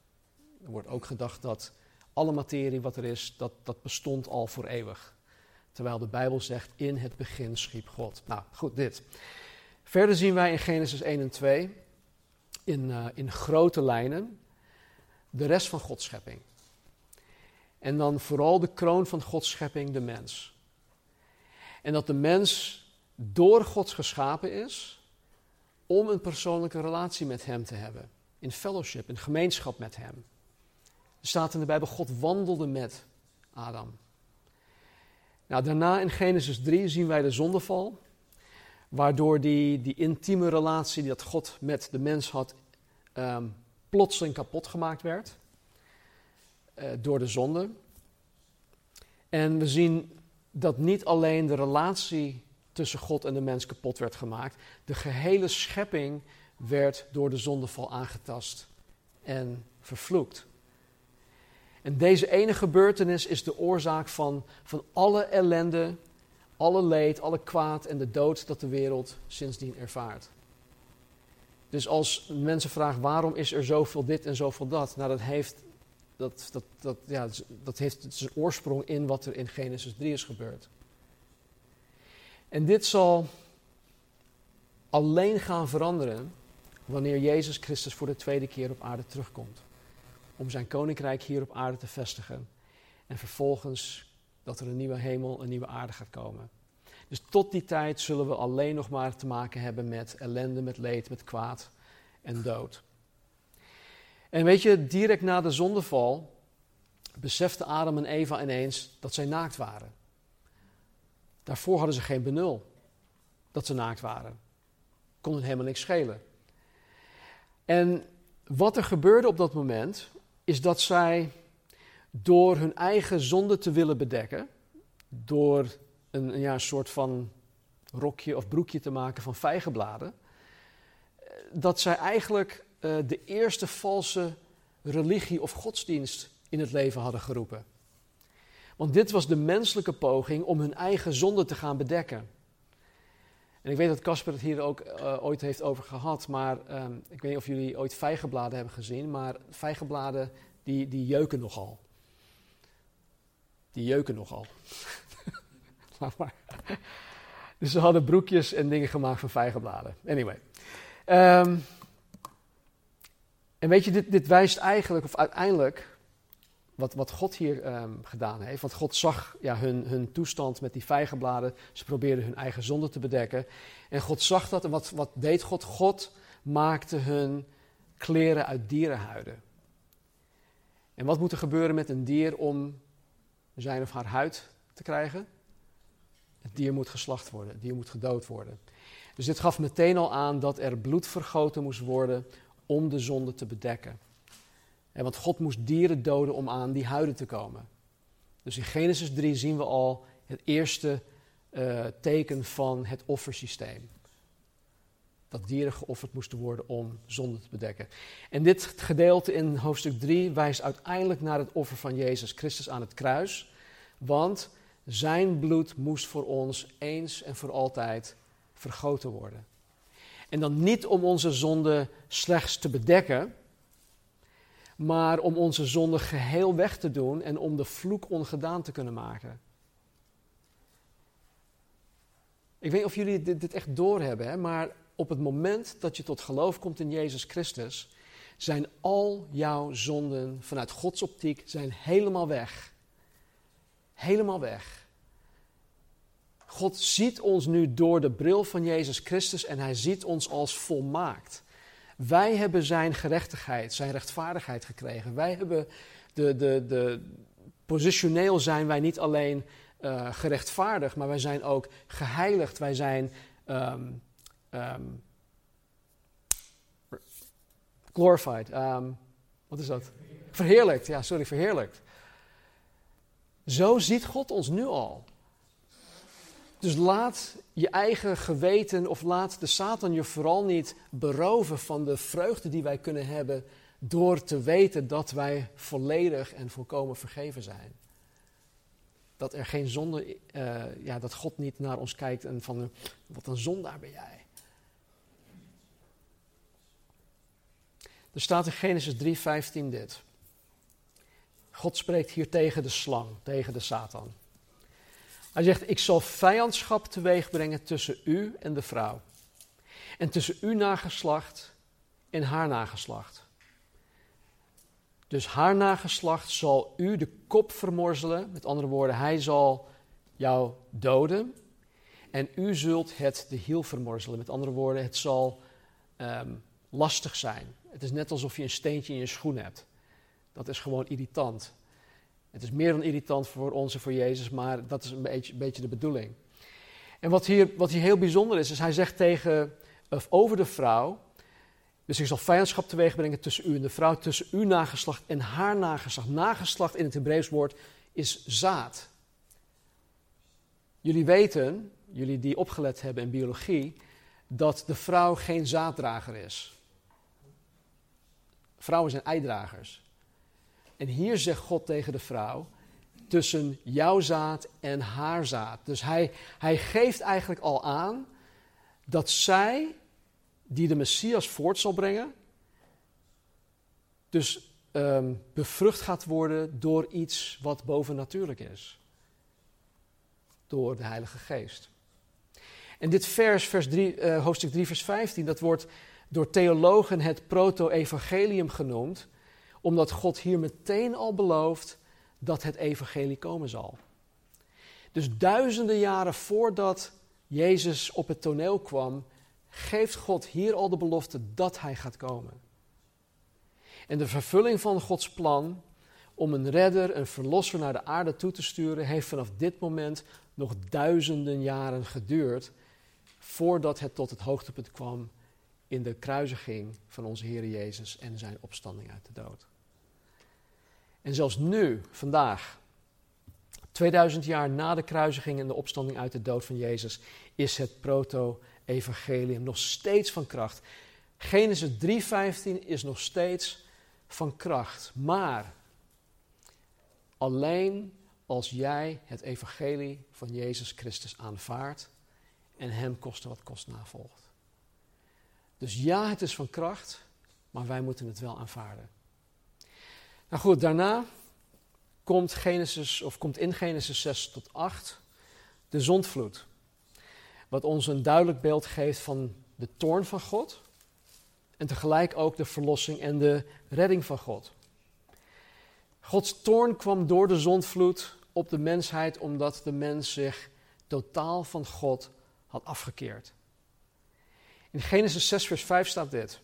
Er wordt ook gedacht dat alle materie wat er is, dat, dat bestond al voor eeuwig. Terwijl de Bijbel zegt, in het begin schiep God. Nou, goed, dit. Verder zien wij in Genesis 1 en 2, in, uh, in grote lijnen, de rest van Gods schepping. En dan vooral de kroon van Gods schepping, de mens. En dat de mens door God geschapen is om een persoonlijke relatie met Hem te hebben. In fellowship, in gemeenschap met Hem. Er staat in de Bijbel, God wandelde met Adam. Nou, daarna in Genesis 3 zien wij de zondeval. Waardoor die, die intieme relatie die dat God met de mens had, um, plotseling kapot gemaakt werd. Uh, door de zonde. En we zien dat niet alleen de relatie tussen God en de mens kapot werd gemaakt, de gehele schepping werd door de zondeval aangetast en vervloekt. En deze ene gebeurtenis is de oorzaak van, van alle ellende, alle leed, alle kwaad en de dood dat de wereld sindsdien ervaart. Dus als mensen vragen waarom is er zoveel dit en zoveel dat, nou dat heeft dat, dat, dat, ja, dat heeft zijn oorsprong in wat er in Genesis 3 is gebeurd. En dit zal alleen gaan veranderen wanneer Jezus Christus voor de tweede keer op aarde terugkomt. Om zijn koninkrijk hier op aarde te vestigen. En vervolgens dat er een nieuwe hemel, een nieuwe aarde gaat komen. Dus tot die tijd zullen we alleen nog maar te maken hebben met ellende, met leed, met kwaad en dood. En weet je, direct na de zondeval beseften Adam en Eva ineens dat zij naakt waren. Daarvoor hadden ze geen benul dat ze naakt waren. Kon het helemaal niks schelen. En wat er gebeurde op dat moment is dat zij door hun eigen zonde te willen bedekken, door een, een, ja, een soort van rokje of broekje te maken van vijgenbladen, eh, dat zij eigenlijk uh, de eerste valse religie of godsdienst in het leven hadden geroepen. Want dit was de menselijke poging om hun eigen zonde te gaan bedekken. En ik weet dat Casper het hier ook uh, ooit heeft over gehad, maar um, ik weet niet of jullie ooit vijgenbladen hebben gezien, maar vijgenbladen die, die jeuken nogal. Die jeuken nogal. Laat maar. Dus ze hadden broekjes en dingen gemaakt van vijgenbladen. Anyway. Um, en weet je, dit, dit wijst eigenlijk, of uiteindelijk, wat, wat God hier um, gedaan heeft. Want God zag ja, hun, hun toestand met die vijgenbladen. Ze probeerden hun eigen zonde te bedekken. En God zag dat. En wat, wat deed God? God maakte hun kleren uit dierenhuiden. En wat moet er gebeuren met een dier om zijn of haar huid te krijgen? Het dier moet geslacht worden, het dier moet gedood worden. Dus dit gaf meteen al aan dat er bloed vergoten moest worden om de zonde te bedekken. En want God moest dieren doden om aan die huiden te komen. Dus in Genesis 3 zien we al het eerste uh, teken van het offersysteem. Dat dieren geofferd moesten worden om zonde te bedekken. En dit gedeelte in hoofdstuk 3 wijst uiteindelijk naar het offer van Jezus Christus aan het kruis. Want zijn bloed moest voor ons eens en voor altijd vergoten worden. En dan niet om onze zonde slechts te bedekken, maar om onze zonde geheel weg te doen en om de vloek ongedaan te kunnen maken. Ik weet niet of jullie dit, dit echt doorhebben, maar op het moment dat je tot geloof komt in Jezus Christus, zijn al jouw zonden vanuit Gods optiek zijn helemaal weg. Helemaal weg. God ziet ons nu door de bril van Jezus Christus en hij ziet ons als volmaakt. Wij hebben zijn gerechtigheid, zijn rechtvaardigheid gekregen. Wij hebben de, de, de positioneel zijn wij niet alleen uh, gerechtvaardigd, maar wij zijn ook geheiligd. Wij zijn um, um, glorified. Um, wat is dat? Verheerlijkt, ja, sorry, verheerlijkt. Zo ziet God ons nu al. Dus laat je eigen geweten of laat de Satan je vooral niet beroven van de vreugde die wij kunnen hebben door te weten dat wij volledig en volkomen vergeven zijn. Dat er geen zonde, uh, ja, dat God niet naar ons kijkt en van wat een zondaar ben jij. Er staat in Genesis 3:15 dit. God spreekt hier tegen de slang, tegen de Satan. Hij zegt, ik zal vijandschap teweeg brengen tussen u en de vrouw. En tussen uw nageslacht en haar nageslacht. Dus haar nageslacht zal u de kop vermorzelen. Met andere woorden, hij zal jou doden. En u zult het de hiel vermorzelen. Met andere woorden, het zal um, lastig zijn. Het is net alsof je een steentje in je schoen hebt. Dat is gewoon irritant. Het is meer dan irritant voor ons en voor Jezus, maar dat is een beetje, een beetje de bedoeling. En wat hier, wat hier heel bijzonder is, is hij zegt tegen, of over de vrouw, dus ik zal vijandschap teweeg brengen tussen u en de vrouw, tussen uw nageslacht en haar nageslacht. Nageslacht in het Hebreeuws woord is zaad. Jullie weten, jullie die opgelet hebben in biologie, dat de vrouw geen zaaddrager is. Vrouwen zijn eidragers. En hier zegt God tegen de vrouw, tussen jouw zaad en haar zaad. Dus hij, hij geeft eigenlijk al aan dat zij, die de Messias voort zal brengen, dus um, bevrucht gaat worden door iets wat bovennatuurlijk is. Door de Heilige Geest. En dit vers, vers 3, uh, hoofdstuk 3, vers 15, dat wordt door theologen het proto-evangelium genoemd omdat God hier meteen al belooft dat het evangelie komen zal. Dus duizenden jaren voordat Jezus op het toneel kwam, geeft God hier al de belofte dat hij gaat komen. En de vervulling van Gods plan om een redder, een verlosser naar de aarde toe te sturen, heeft vanaf dit moment nog duizenden jaren geduurd voordat het tot het hoogtepunt kwam in de kruisiging van onze Heer Jezus en zijn opstanding uit de dood. En zelfs nu, vandaag, 2000 jaar na de kruisiging en de opstanding uit de dood van Jezus, is het proto-evangelium nog steeds van kracht. Genesis 3:15 is nog steeds van kracht, maar alleen als jij het evangelie van Jezus Christus aanvaardt en hem koste wat kost navolgt. Dus ja, het is van kracht, maar wij moeten het wel aanvaarden. Nou goed, daarna komt, Genesis, of komt in Genesis 6 tot 8 de zondvloed. Wat ons een duidelijk beeld geeft van de toorn van God. En tegelijk ook de verlossing en de redding van God. Gods toorn kwam door de zondvloed op de mensheid omdat de mens zich totaal van God had afgekeerd. In Genesis 6, vers 5 staat dit.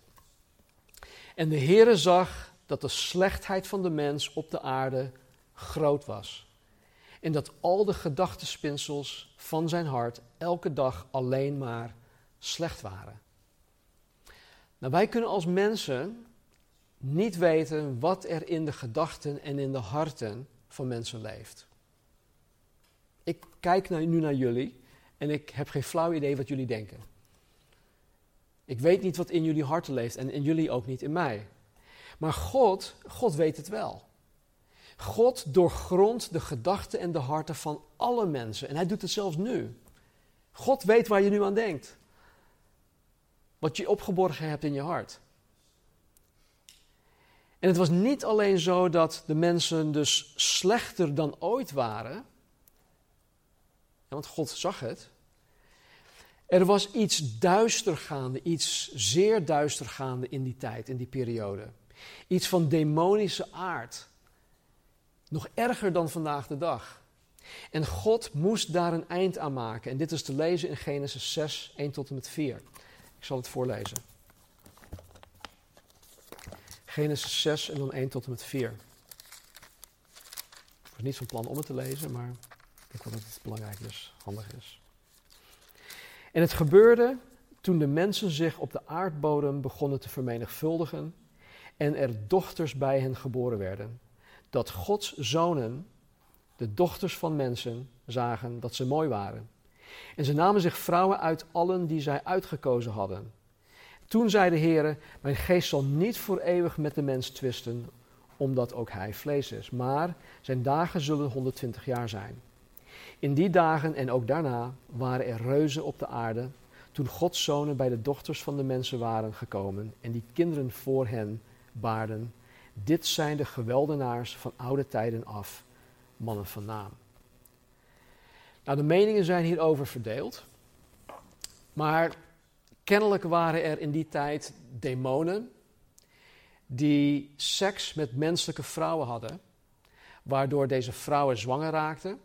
En de Heere zag dat de slechtheid van de mens op de aarde groot was. En dat al de gedachtenspinsels van zijn hart elke dag alleen maar slecht waren. Nou, wij kunnen als mensen niet weten wat er in de gedachten en in de harten van mensen leeft. Ik kijk nu naar jullie en ik heb geen flauw idee wat jullie denken. Ik weet niet wat in jullie harten leeft en in jullie ook niet in mij. Maar God, God weet het wel. God doorgrondt de gedachten en de harten van alle mensen. En hij doet het zelfs nu. God weet waar je nu aan denkt. Wat je opgeborgen hebt in je hart. En het was niet alleen zo dat de mensen dus slechter dan ooit waren. Want God zag het. Er was iets duister gaande, iets zeer duister gaande in die tijd, in die periode. Iets van demonische aard. Nog erger dan vandaag de dag. En God moest daar een eind aan maken. En dit is te lezen in Genesis 6, 1 tot en met 4. Ik zal het voorlezen. Genesis 6 en dan 1 tot en met 4. Ik was niet van plan om het te lezen, maar ik denk wel dat het belangrijk is, handig is. En het gebeurde toen de mensen zich op de aardbodem begonnen te vermenigvuldigen en er dochters bij hen geboren werden, dat Gods zonen, de dochters van mensen, zagen dat ze mooi waren. En ze namen zich vrouwen uit allen die zij uitgekozen hadden. Toen zei de Heer: Mijn geest zal niet voor eeuwig met de mens twisten, omdat ook hij vlees is. Maar zijn dagen zullen 120 jaar zijn. In die dagen en ook daarna waren er reuzen op de aarde, toen Gods zonen bij de dochters van de mensen waren gekomen en die kinderen voor hen baarden. Dit zijn de geweldenaars van oude tijden af, mannen van naam. Nou, de meningen zijn hierover verdeeld. Maar kennelijk waren er in die tijd demonen die seks met menselijke vrouwen hadden, waardoor deze vrouwen zwanger raakten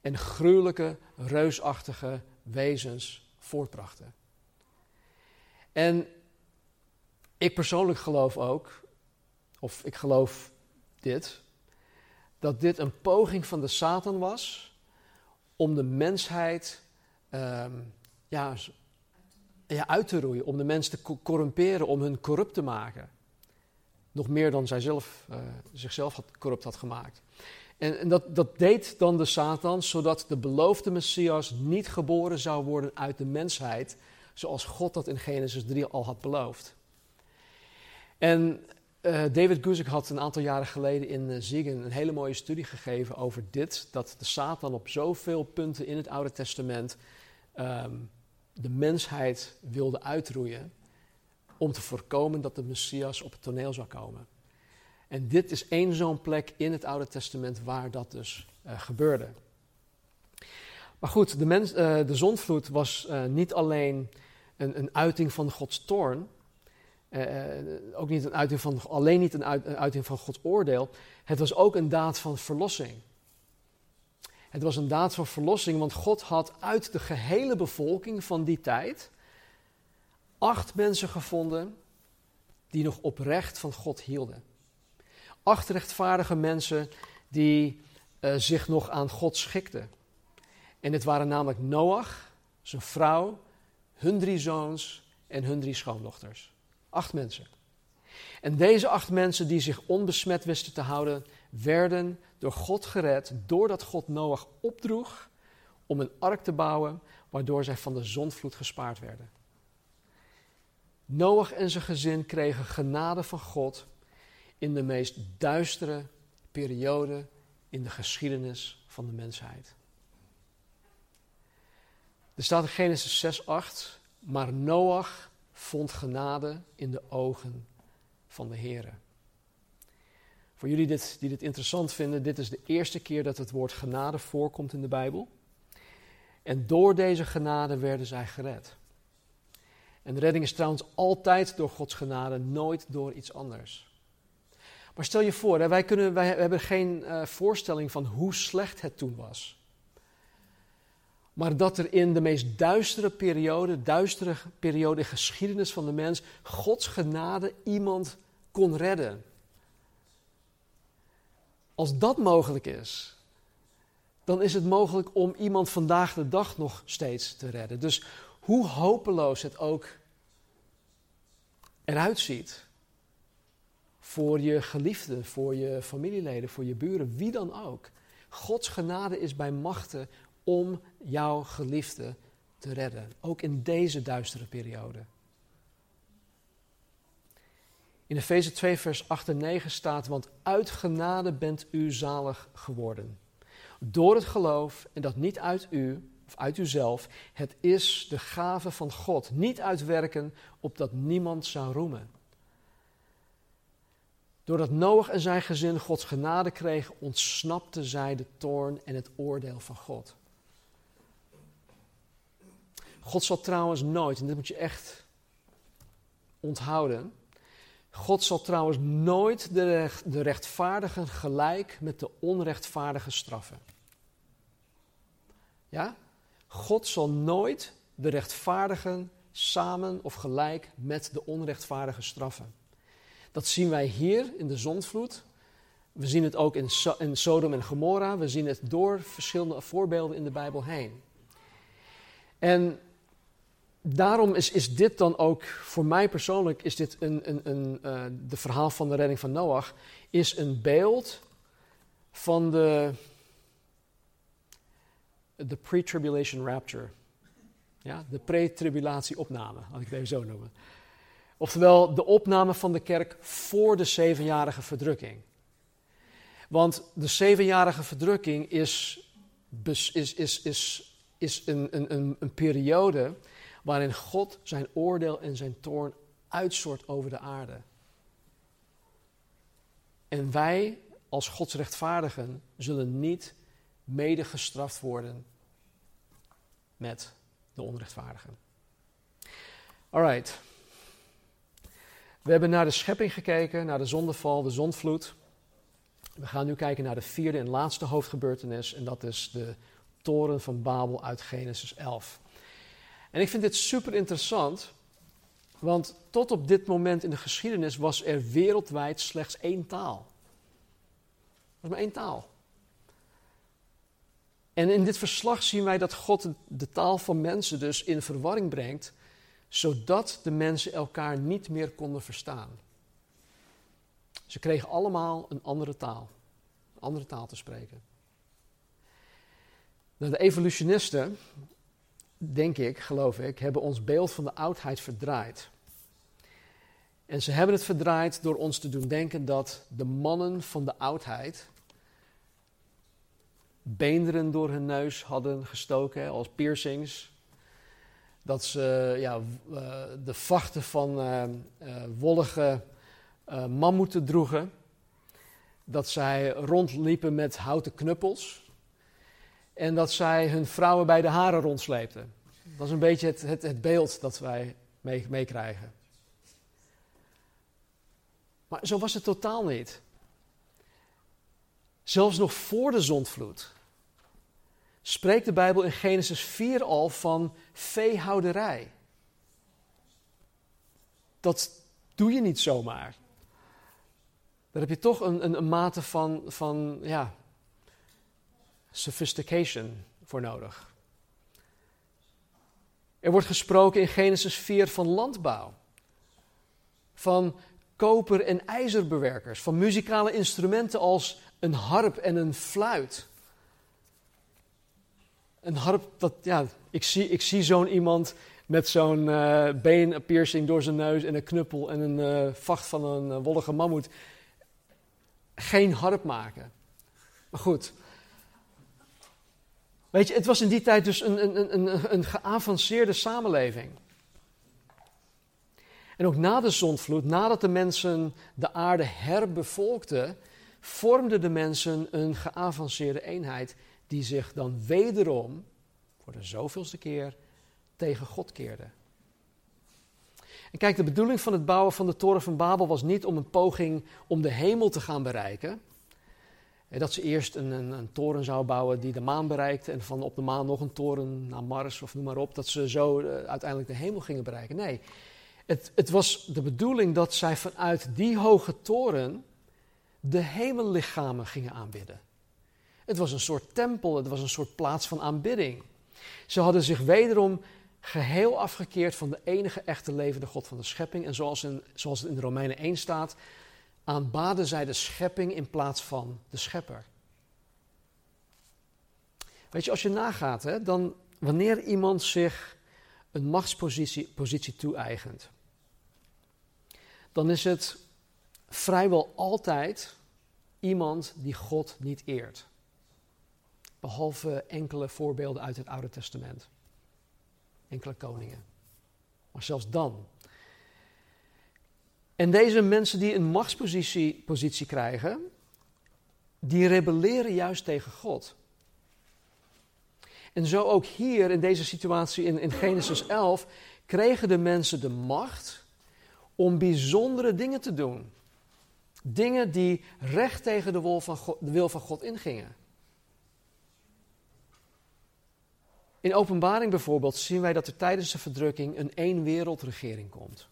en gruwelijke, reusachtige wezens voortbrachten. En ik persoonlijk geloof ook, of ik geloof dit, dat dit een poging van de Satan was om de mensheid ehm, ja, ja, uit te roeien, om de mensen te corrumperen, om hun corrupt te maken. Nog meer dan zij zelf, uh, zichzelf had, corrupt had gemaakt. En, en dat, dat deed dan de Satan, zodat de beloofde Messias niet geboren zou worden uit de mensheid, zoals God dat in Genesis 3 al had beloofd. En uh, David Guzik had een aantal jaren geleden in Ziegen een hele mooie studie gegeven over dit, dat de Satan op zoveel punten in het Oude Testament um, de mensheid wilde uitroeien om te voorkomen dat de Messias op het toneel zou komen. En dit is één zo'n plek in het Oude Testament waar dat dus uh, gebeurde. Maar goed, de, mens, de zonvloed was niet alleen een, een, uiting van Gods toorn, ook niet een uiting van, alleen niet een, uit, een uiting van Gods oordeel, het was ook een daad van verlossing. Het was een daad van verlossing, want God had uit de gehele bevolking van die tijd acht mensen gevonden die nog oprecht van God hielden acht rechtvaardige mensen die uh, zich nog aan God schikten. En dit waren namelijk Noach, zijn vrouw, hun drie zoons en hun drie schoondochters. Acht mensen. En deze acht mensen die zich onbesmet wisten te houden, werden door God gered doordat God Noach opdroeg om een ark te bouwen, waardoor zij van de zondvloed gespaard werden. Noach en zijn gezin kregen genade van God in de meest duistere periode in de geschiedenis van de mensheid. Er staat in Genesis 6, 8, maar Noach vond genade in de ogen van de Heer. Voor jullie dit, die dit interessant vinden, dit is de eerste keer dat het woord genade voorkomt in de Bijbel. En door deze genade werden zij gered. En redding is trouwens altijd door Gods genade, nooit door iets anders. Maar stel je voor, wij, kunnen, wij hebben geen uh, voorstelling van hoe slecht het toen was. Maar dat er in de meest duistere periode, duistere periode geschiedenis van de mens, Gods genade iemand kon redden. Als dat mogelijk is, dan is het mogelijk om iemand vandaag de dag nog steeds te redden. Dus hoe hopeloos het ook eruit ziet voor je geliefden, voor je familieleden, voor je buren, wie dan ook. Gods genade is bij machten om jouw geliefde te redden, ook in deze duistere periode. In Efeze 2, vers 8 en 9 staat: Want uit genade bent u zalig geworden. Door het geloof, en dat niet uit u, of uit uzelf, het is de gave van God, niet uit werken, opdat niemand zou roemen. Doordat Noach en zijn gezin Gods genade kregen, ontsnapte zij de toorn en het oordeel van God. God zal trouwens nooit, en dit moet je echt onthouden. God zal trouwens nooit de, de rechtvaardigen gelijk met de onrechtvaardige straffen. Ja? God zal nooit de rechtvaardigen samen of gelijk met de onrechtvaardige straffen. Dat zien wij hier in de zondvloed. We zien het ook in, in Sodom en Gomorra. We zien het door verschillende voorbeelden in de Bijbel heen. En daarom is, is dit dan ook, voor mij persoonlijk, is dit een, een, een uh, de verhaal van de redding van Noach, is een beeld van de, de pre-tribulation rapture. Ja, de pre-tribulatie-opname, laat ik het even zo noemen. Oftewel de opname van de kerk voor de zevenjarige verdrukking. Want de zevenjarige verdrukking is, is, is, is, is een, een, een periode waarin God zijn oordeel en zijn toorn uitstort over de aarde. En wij als Gods rechtvaardigen zullen niet mede gestraft worden met de onrechtvaardigen. Alright. We hebben naar de schepping gekeken, naar de zondeval, de zondvloed. We gaan nu kijken naar de vierde en laatste hoofdgebeurtenis en dat is de toren van Babel uit Genesis 11. En ik vind dit super interessant, want tot op dit moment in de geschiedenis was er wereldwijd slechts één taal. Er was maar één taal. En in dit verslag zien wij dat God de taal van mensen dus in verwarring brengt, zodat de mensen elkaar niet meer konden verstaan. Ze kregen allemaal een andere taal, een andere taal te spreken. Nou, de evolutionisten denk ik, geloof ik, hebben ons beeld van de oudheid verdraaid. En ze hebben het verdraaid door ons te doen denken dat de mannen van de oudheid beenderen door hun neus hadden gestoken als piercings. Dat ze ja, eh, de vachten van uh, uh, wollige uh, mammoeten droegen. Dat zij rondliepen met houten knuppels en dat zij hun vrouwen bij de haren rondsleepten. Dat is een beetje het, het, het beeld dat wij meekrijgen. Mee maar zo was het totaal niet. Zelfs nog voor de zondvloed spreekt de Bijbel in Genesis 4 al van veehouderij. Dat doe je niet zomaar. Daar heb je toch een, een, een mate van, van ja, sophistication voor nodig. Er wordt gesproken in Genesis 4 van landbouw, van koper- en ijzerbewerkers, van muzikale instrumenten als een harp en een fluit. Een harp, dat, ja, ik zie, ik zie zo'n iemand met zo'n uh, beenpiercing door zijn neus en een knuppel en een uh, vacht van een uh, wollige mammoet. Geen harp maken. Maar goed. Weet je, het was in die tijd dus een, een, een, een geavanceerde samenleving. En ook na de zondvloed, nadat de mensen de aarde herbevolkten, vormden de mensen een geavanceerde eenheid die zich dan wederom, voor de zoveelste keer, tegen God keerde. En kijk, de bedoeling van het bouwen van de toren van Babel was niet om een poging om de hemel te gaan bereiken. Dat ze eerst een, een, een toren zou bouwen die de maan bereikte en van op de maan nog een toren naar Mars of noem maar op, dat ze zo uh, uiteindelijk de hemel gingen bereiken. Nee, het, het was de bedoeling dat zij vanuit die hoge toren de hemellichamen gingen aanbidden. Het was een soort tempel, het was een soort plaats van aanbidding. Ze hadden zich wederom geheel afgekeerd van de enige echte levende God van de schepping. En zoals, in, zoals het in de Romeinen 1 staat, aanbaden zij de schepping in plaats van de schepper. Weet je, als je nagaat, hè, dan wanneer iemand zich een machtspositie positie toe-eigent, dan is het vrijwel altijd iemand die God niet eert. Behalve enkele voorbeelden uit het Oude Testament. Enkele koningen. Maar zelfs dan. En deze mensen die een machtspositie positie krijgen, die rebelleren juist tegen God. En zo ook hier in deze situatie in, in Genesis 11 kregen de mensen de macht om bijzondere dingen te doen. Dingen die recht tegen de wil van God, de wil van God ingingen. In openbaring bijvoorbeeld zien wij dat er tijdens de verdrukking een één wereldregering komt.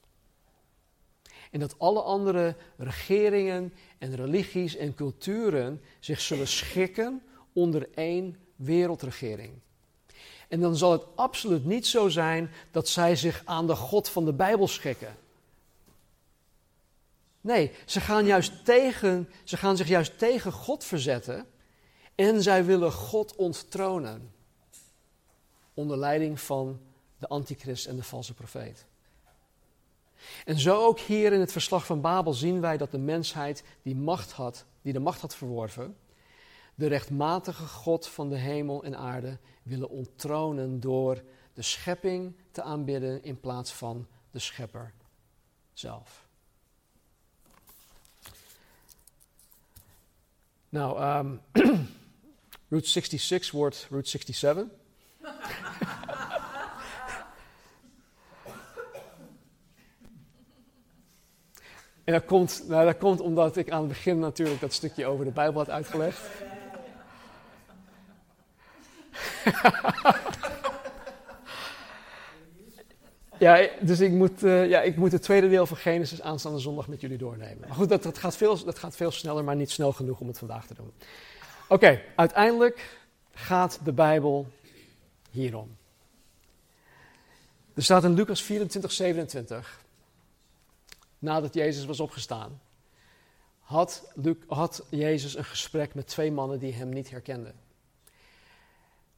En dat alle andere regeringen en religies en culturen zich zullen schikken onder één wereldregering. En dan zal het absoluut niet zo zijn dat zij zich aan de God van de Bijbel schikken. Nee, ze gaan, juist tegen, ze gaan zich juist tegen God verzetten en zij willen God onttronen. Onder leiding van de antichrist en de valse profeet. En zo ook hier in het verslag van Babel zien wij dat de mensheid die, macht had, die de macht had verworven, de rechtmatige God van de hemel en aarde willen onttronen door de schepping te aanbidden in plaats van de schepper zelf. Nou, um, Route 66 wordt Route 67. En dat komt, nou, dat komt omdat ik aan het begin natuurlijk dat stukje over de Bijbel had uitgelegd. Ja, dus ik moet, uh, ja, ik moet het tweede deel van Genesis aanstaande zondag met jullie doornemen. Maar goed, dat, dat, gaat, veel, dat gaat veel sneller, maar niet snel genoeg om het vandaag te doen. Oké, uiteindelijk gaat de Bijbel hierom. Er staat in Lucas 24, 27, nadat Jezus was opgestaan, had, had Jezus een gesprek met twee mannen die hem niet herkenden.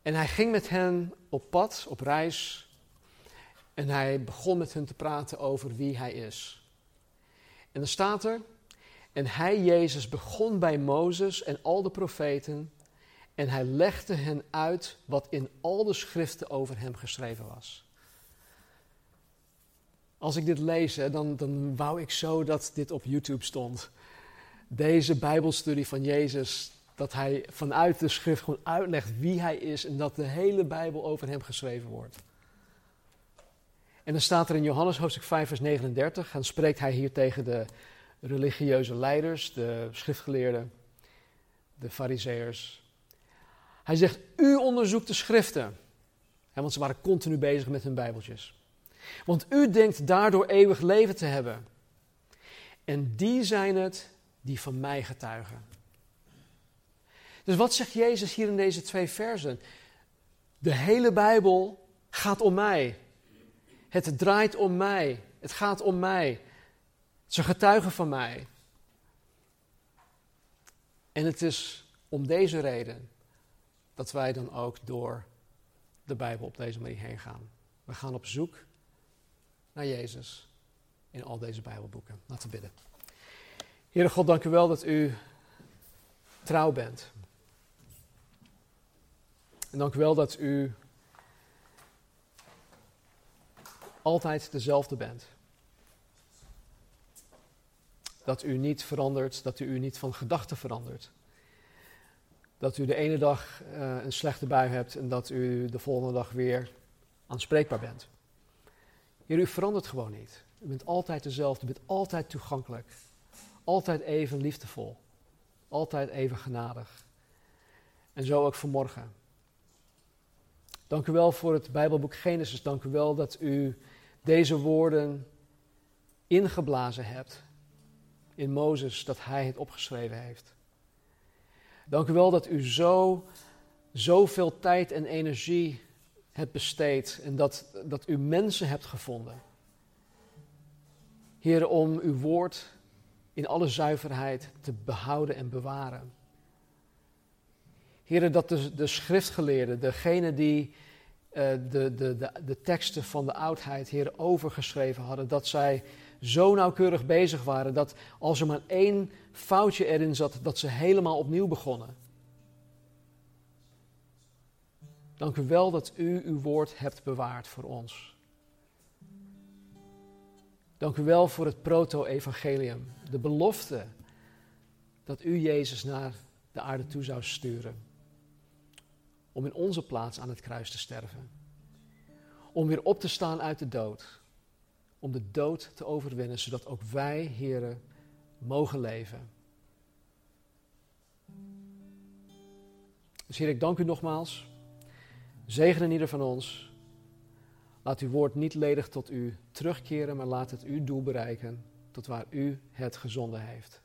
En hij ging met hen op pad, op reis, en hij begon met hen te praten over wie hij is. En dan staat er, en hij, Jezus, begon bij Mozes en al de profeten, en hij legde hen uit wat in al de schriften over hem geschreven was. Als ik dit lees, dan, dan wou ik zo dat dit op YouTube stond. Deze Bijbelstudie van Jezus, dat hij vanuit de schrift gewoon uitlegt wie hij is en dat de hele Bijbel over hem geschreven wordt. En dan staat er in Johannes hoofdstuk 5, vers 39, en spreekt hij hier tegen de religieuze leiders, de schriftgeleerden, de fariseërs. Hij zegt, u onderzoekt de schriften. want ze waren continu bezig met hun bijbeltjes. Want u denkt daardoor eeuwig leven te hebben. En die zijn het die van mij getuigen. Dus wat zegt Jezus hier in deze twee versen? De hele Bijbel gaat om mij. Het draait om mij. Het gaat om mij. Ze getuigen van mij. En het is om deze reden dat wij dan ook door de Bijbel op deze manier heen gaan. We gaan op zoek naar Jezus in al deze Bijbelboeken. Laten we bidden. Heere God, dank u wel dat u trouw bent. En dank u wel dat u altijd dezelfde bent. Dat u niet verandert, dat u, u niet van gedachten verandert. Dat u de ene dag uh, een slechte bui hebt en dat u de volgende dag weer aanspreekbaar bent. U verandert gewoon niet. U bent altijd dezelfde, u bent altijd toegankelijk. Altijd even liefdevol. Altijd even genadig. En zo ook vanmorgen. Dank u wel voor het Bijbelboek Genesis. Dank u wel dat u deze woorden ingeblazen hebt in Mozes, dat hij het opgeschreven heeft. Dank u wel dat u zo, zoveel tijd en energie hebt besteed en dat, dat u mensen hebt gevonden. Heer, om uw woord in alle zuiverheid te behouden en bewaren. Heren, dat de, de schriftgeleerden, degene die uh, de, de, de, de teksten van de oudheid, Heer, overgeschreven hadden, dat zij zo nauwkeurig bezig waren dat als er maar één foutje erin zat, dat ze helemaal opnieuw begonnen. Dank u wel dat u uw woord hebt bewaard voor ons. Dank u wel voor het proto-evangelium, de belofte dat u Jezus naar de aarde toe zou sturen. Om in onze plaats aan het kruis te sterven. Om weer op te staan uit de dood. Om de dood te overwinnen, zodat ook wij, heren, mogen leven. Dus Heer, ik dank u nogmaals. Zegen in ieder van ons. Laat uw woord niet ledig tot u terugkeren, maar laat het uw doel bereiken, tot waar u het gezonden heeft.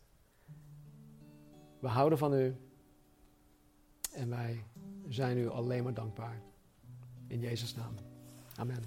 We houden van u en wij zijn u alleen maar dankbaar. In Jezus' naam. Amen.